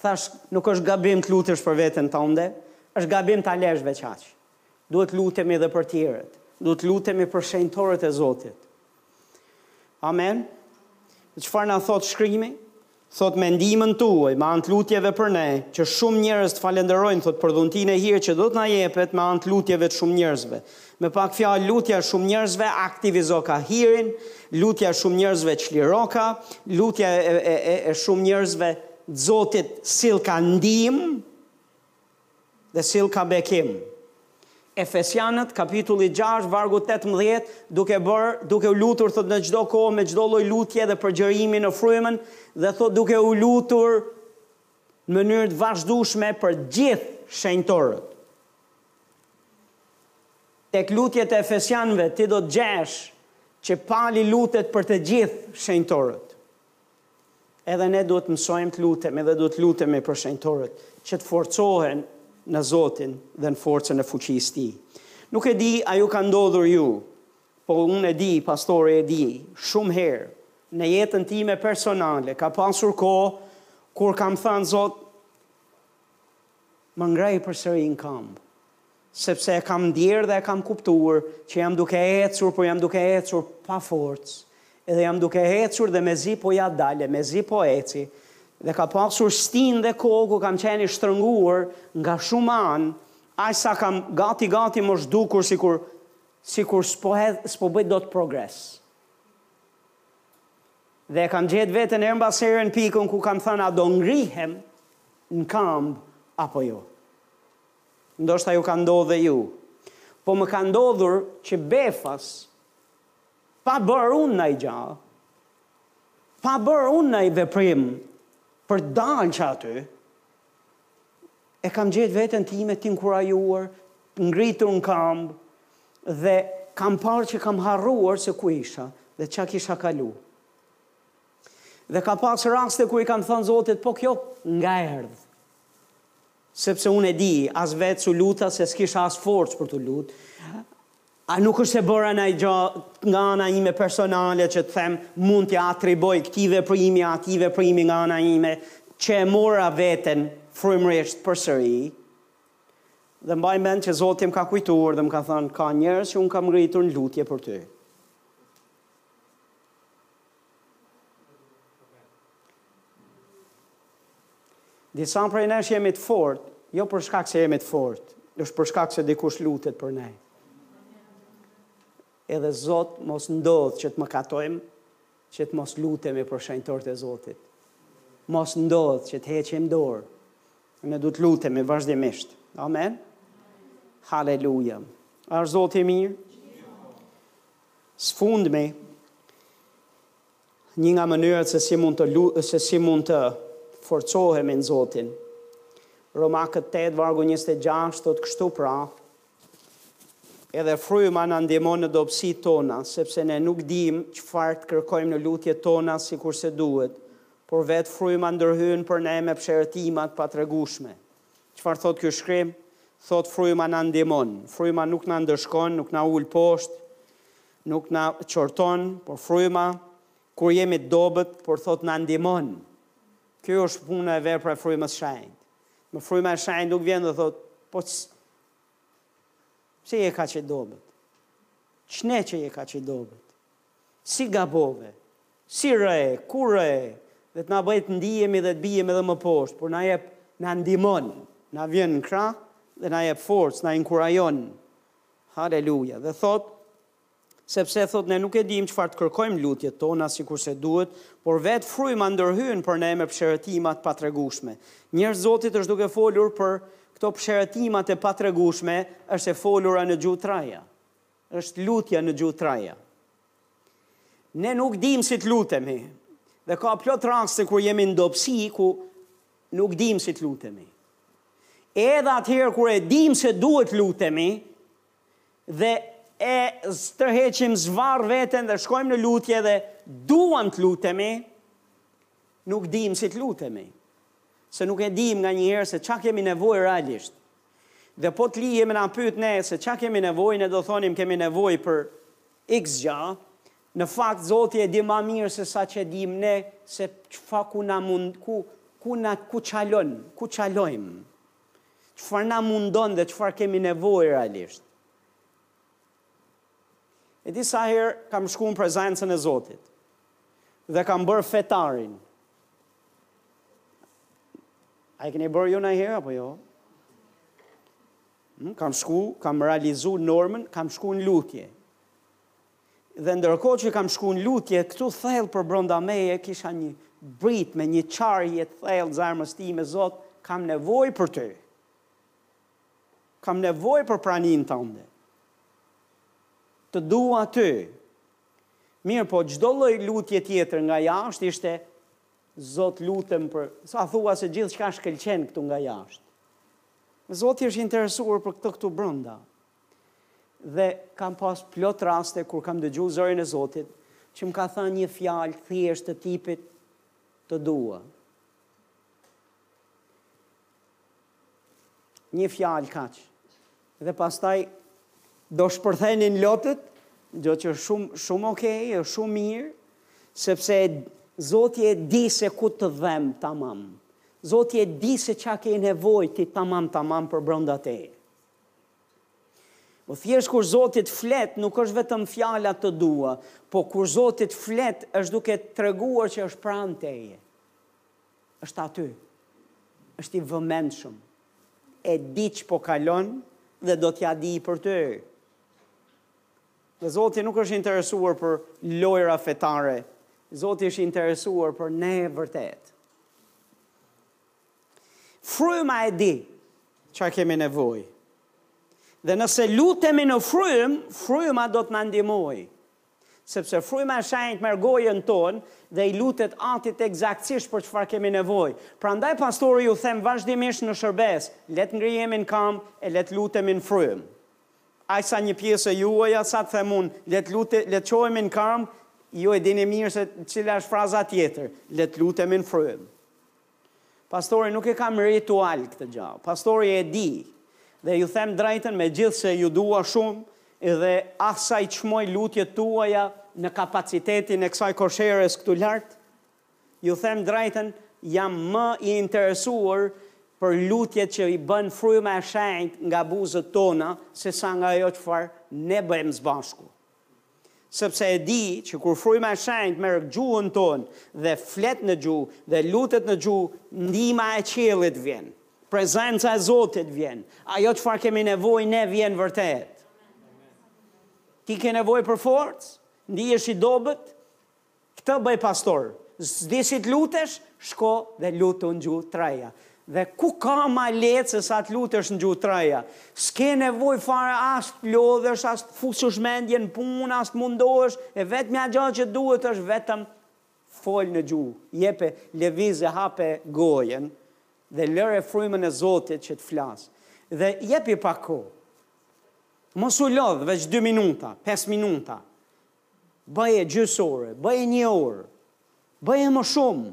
Thashë, nuk është gabim të lutesh për veten tande, është gabim ta lesh veç aq. Duhet të lutemi edhe për tjerët. Duhet të lutemi për shenjtorët e Zotit. Amen. Çfarë na thotë shkrimi? Thotë me ndihmën tuaj, me anë të lutjeve për ne, që shumë njerëz të falënderojnë thotë për dhuntinë e hirit që do të na jepet me anë të lutjeve të shumë njerëzve. Me pak fjalë lutja e shumë njerëzve aktivizoka hirin, lutja e shumë njerëzve çliroka, lutja e shumë njerëzve Zotit sillka ndihmë dhe sillka bekim. Efesianët kapitulli gjashtë vargu tetëmbëdhjetë duke bërë duke u lutur thotë në çdo kohë me çdo lloj lutje dhe përgjërimi në frymën dhe thotë duke u lutur në mënyrë të vazhdueshme për gjithë shenjtorët. Tek lutjet e Efesianëve ti do të gjesh që Pali lutet për të gjithë shenjtorët. Edhe ne duhet të mësojmë të lutemi dhe duhet të lutemi për shenjtorët, që të forcohen në Zotin dhe në forcën e fuqisë së Tij. Nuk e di a ju ka ndodhur ju, po unë e di, pastori e di, shumë herë në jetën time personale ka pasur kohë kur kam thënë Zot, Më ngrei përsëri në këmbë. Sepse e kam ndjerë dhe e kam kuptuar që jam duke ecur, po jam duke ecur pa forcë. Edhe jam duke ecur dhe mezi po ia dal e mezi po eci. Dhe ka pasur stinë dhe kohë ku kam qenë i shtrënguar nga shumë anë, aq sa kam gati gati m'është dukur sikur sikur s'po hedh, s'po bëj dot progres. Dhe e kam gjetë veten herë mbas here në pikën ku kam thënë a do ngrihem në këmbë apo jo. Ndoshta ju ka ndodhur dhe ju. Po më ka ndodhur që befas pa bërë unë naj gjë, pa bërë unë naj veprim për të dalë që aty, e kam gjetë veten time të inkurajuar, të ngritur në këmbë dhe kam parë që kam harruar se ku isha dhe ça kisha kalu. Dhe ka pas raste kur i kam thënë Zotit, po kjo nga erdh. Sepse unë e di, as vetë s'u luta se s'kisha as forcë për t'u lut. A nuk është se bëra naj gjë nga ana ime personale që të them mund t'ia atribuoj këtij veprimi atij veprimi nga ana ime që e mora veten frymërisht përsëri dhe mbaj mend që Zoti më ka kujtuar dhe më ka thënë ka njerëz që unë kam ngritur në lutje për ty. Disa prej nesh jemi të fort, jo për shkak se jemi të fort, është për shkak se dikush lutet për ne. Edhe Zot mos ndodh që të mëkatojmë, që të mos lutemi për shenjtorët e Zotit. Mos ndodh që të heqim dorë. Ne duhet të lutemi vazhdimisht. Amen. Haleluja. A është Zoti i mirë? Së fundmi, një nga mënyrat se si mund të lu, se si mund të forcohemi në Zotin. Romakët 8 vargu 26 thotë kështu pra, edhe fryma na ndihmon në dobësitë tona, sepse ne nuk dimë çfarë të kërkojmë në lutjet tona sikurse duhet, por vetë fryma ndërhyn për ne me psherëtima të patregueshme. Çfarë thotë ky shkrim? Thotë fryma na ndihmon. Fryma nuk na ndëshkon, nuk na ul poshtë, nuk na qorton, por fryma kur jemi të dobët, por thotë na ndihmon. Kjo është puna e vepra e frymës së shenjtë. Më fryma e shenjtë nuk vjen dhe thotë, po pse je kaq i dobët? Ç'ne që je kaq i dobët? Si gabove, si re, kur re, dhe të na bëjë të ndihemi dhe të biem edhe më poshtë, por na jep, na ndihmon, na vjen në krah dhe na jep forcë, na inkurajon. Haleluja! Dhe thotë, Sepse, thotë, ne nuk e dimë çfarë të kërkojmë në lutjet tona sikurse duhet, por vetë fryma ndërhyn për ne me psherëtima të patregueshme. Njerëz të Zotit është duke folur për këto psherëtimat e patregueshme, është e folura në gjuhë të reja. Është lutja në gjuhë të reja. Ne nuk dimë si të lutemi. Dhe ka plot raste kur jemi në dobësi ku nuk dimë si të lutemi. Edhe atëherë kur e dimë se duhet të lutemi dhe e tërheqim zvarr veten dhe shkojmë në lutje dhe duam të lutemi, nuk dimë si të lutemi. Se nuk e dimë nganjëherë se ça kemi nevojë realisht. Dhe po të lihej me na pyt ne se ça kemi nevojë, ne do thonim kemi nevojë për iks gja, në fakt Zoti e di ma mirë se sa ç'e dimë ne se ç'fa ku na mund ku ku na ku çalon, ku çalojm. Ç'far na mundon dhe ç'far kemi nevojë realisht. E disa herë kam shku në prezencën e Zotit dhe kam bërë fetarin. A e keni bërë ju nanjëherë, apo jo? Hmm, kam shku, kam realizu normën, kam shku në lutje. Dhe ndërkohë që kam shku në lutje, këtu thellë përbrenda meje, kisha një britmë, një qarje të thellë, zemrës time, Zot, kam nevojë për ty. Kam nevojë për praninë tande. Të dua ty, Mirëpo çdo lloj lutje tjetër nga jashtë ishte Zot lutem për, sa thua se gjithçka shkëlqen këtu nga jashtë. Zoti është interesuar për këtë këtu brenda. Dhe kam pas plot raste kur kam dëgju zërin e Zotit që më ka thanë një fjalë thjesht të tipit të dua. Një fjalë kaq. Dhe pastaj do shpërthenin lotët, gjë që është shumë shumë okay, është shumë mirë, sepse Zoti e di se ku të dhem tamam. Zoti e di se çka ke nevojë ti tamam tamam për brenda teje. Po thjesht kur Zoti të flet, nuk është vetëm fjala të dua, po kur Zoti të flet, është duke treguar që është pranë teje. Është aty. Është i vëmendshëm. E di ç'po kalon dhe do t'ia dijë për ty. Dhe Zoti nuk është i interesuar për lojëra fetare. Zoti është i interesuar për ne vërtet. Fryma e di ç'a kemi nevojë. Dhe nëse lutemi në frymë, fryma do të na ndihmojë. Sepse fryma e shenjtë merr gojën tonë dhe i lutet Atit ekzaktësisht për çfarë kemi nevojë. Prandaj pastor ju them vazhdimisht në shërbesë, le të ngrihemi në këmbë e le të lutemi në frymë. Aq sa një pjesë e juaja, sa të them unë, le të lute, le të çohemi në këmbë, ju e dini mirë se cila është fraza tjetër, le të lutemi në frymë. Pastor nuk e kam ritual këtë gjë. Pastori e di. Dhe ju them drejtën me gjithë se ju dua shumë edhe aq sa i çmoj lutjet tuaja në kapacitetin e kësaj kosheres këtu lart. Ju them drejtën, jam më i interesuar për lutjet që i bën fryma e shenjtë nga buzët tona sesa nga ajo çfarë ne bëjmë së bashku. Sepse e di që kur fryma e shenjtë merr gjuhën tonë dhe flet në gjuhë dhe lutet në gjuhë, ndihma e qiellit vjen. Prezenca e Zotit vjen. Ajo çfarë kemi nevojë ne vjen vërtet. Ti ke nevojë për forcë? Ndihesh i dobët? Çfarë të bëj pastor, s'di si të lutesh, shko dhe lutu në gjuhë të reja. Dhe ku ka ma lehtë se sa të lutesh në gjuhë të reja. S'ke nevojë fare as të lodhesh, as të fusësh mendjen në punë, as të mundohesh, e vetmja gjë që duhet është vetëm fol në gjuhë, jepe, lëvize, hape gojën dhe lëre frymën e Zotit që të flasë. Dhe jepi pak kohë. Mos u lodh veç dy minuta, pesë minuta. Bëje gjysë ore, bëje një orë, bëje më shumë,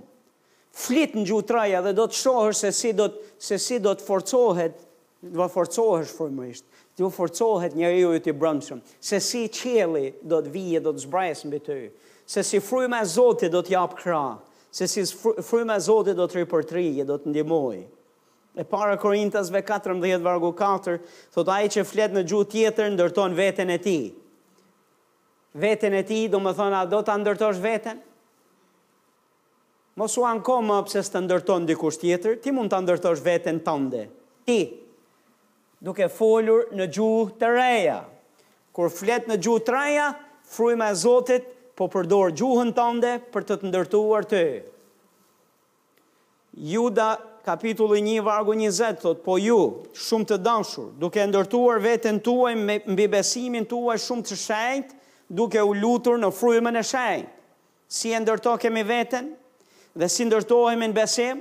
flit në gjuhë të reja dhe do të shohësh se si do të se si do të forcohet, do të forcohesh frymërisht, do të forcohet njeriu yt i brendshëm, se si qielli do të vijë, do të zbresë mbi ty, se si fryma e Zotit do të japë krahë, se si fryma e Zotit do të ripërtrijë, do të ndihmojë. E para Korintasve 14 vargu 4 thotë ai që flet në gjuhë tjetër ndërton veten e tij. Veten e tij, domethënë a do ta ndërtosh veten? Mos u anko më pse s'të ndërton dikush tjetër, ti mund ta ndërtosh veten tënde. Ti, duke folur në gjuhë të reja. Kur flet në gjuhë të reja, fryma e Zotit po përdor gjuhën tënde për të të ndërtuar ty. Juda, kapitulli një, vargu njëzet, thotë, po ju, shumë të dashur, duke ndërtuar veten tuaj me mbi besimin tuaj shumë të shenjtë, duke u lutur në frymën e shenjtë. Si e ndërtokemi veten? Dhe si ndërtohemi në besim?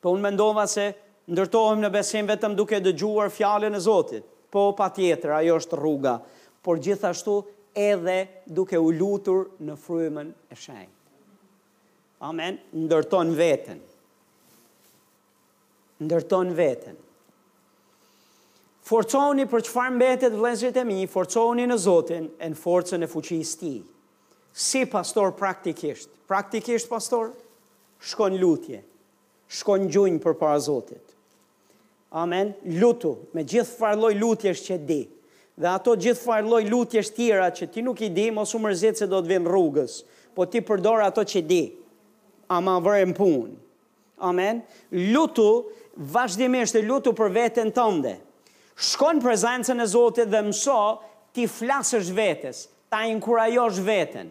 Po unë mendova se ndërtohem në besim vetëm duke dëgjuar fjalën e Zotit. Po patjetër, ajo është rruga, por gjithashtu edhe duke u lutur në frymën e shenjtë. Amen. Ndërton veten. Ndërton veten. Forcohuni për çfarë mbetet vëllezërit e mi, forcohuni në Zotin e në forcën e fuqisë së Tij. Si pastor praktikisht, praktikisht pastor, shko në lutje, shko në gjunjë përpara Zotit. Amen. Lutu me gjithfarë lloj lutjesh që di. Dhe ato gjithfarë lloj lutjesh tjera që ti nuk i di, mos u mërzit se do të vinë rrugës. Po ti përdor ato që di. Ama vëre në punë. Amen. Lutu vazhdimisht e lutu për veten tënde. Shko në prezencën e Zotit dhe mëso t'i flasësh vetes, ta inkurajosh veten.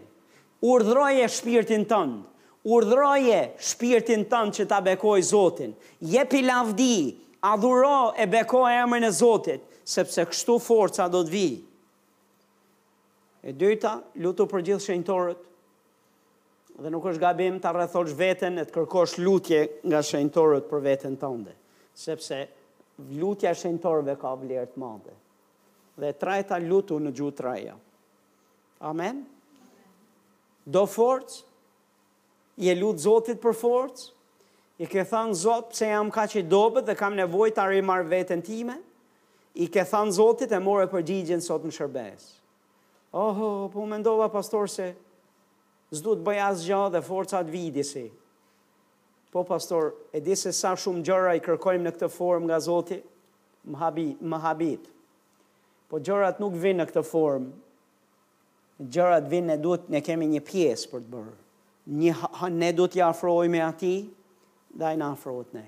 Urdhëroje shpirtin tënd, urdhëroje shpirtin tënd që ta bekojë Zotin, jepi lavdi, adhuro e beko emrin e Zotit, sepse kështu forca do të vijë. E dyta, lutu për gjithë shenjtorët. Dhe nuk është gabim ta rrethosh veten e të kërkosh lutje nga shenjtorët për veten tënde, sepse lutja e shenjtorëve ka vlerë të madhe. Dhe e treta, lutu në gjuhë të reja. Amen. Do forcë? Je lut Zotit për forcë? I ke thënë Zot pse jam kaq i dobët dhe kam nevojë ta rimarr veten time? I ke thënë Zotit e more përgjigjen sot në shërbesë. Oh, po mendova pastor se s'du të bëj asgjë dhe forca t'vi disi. Po pastor, e di se sa shumë gjëra i kërkojmë në këtë formë nga Zoti, më habi, më habit. Po gjërat nuk vijnë në këtë formë. Gjërat vijnë ne duhet ne kemi një pjesë për të bërë. Një ne duhet t'i afrohemi atij dhe ai na afrohet ne.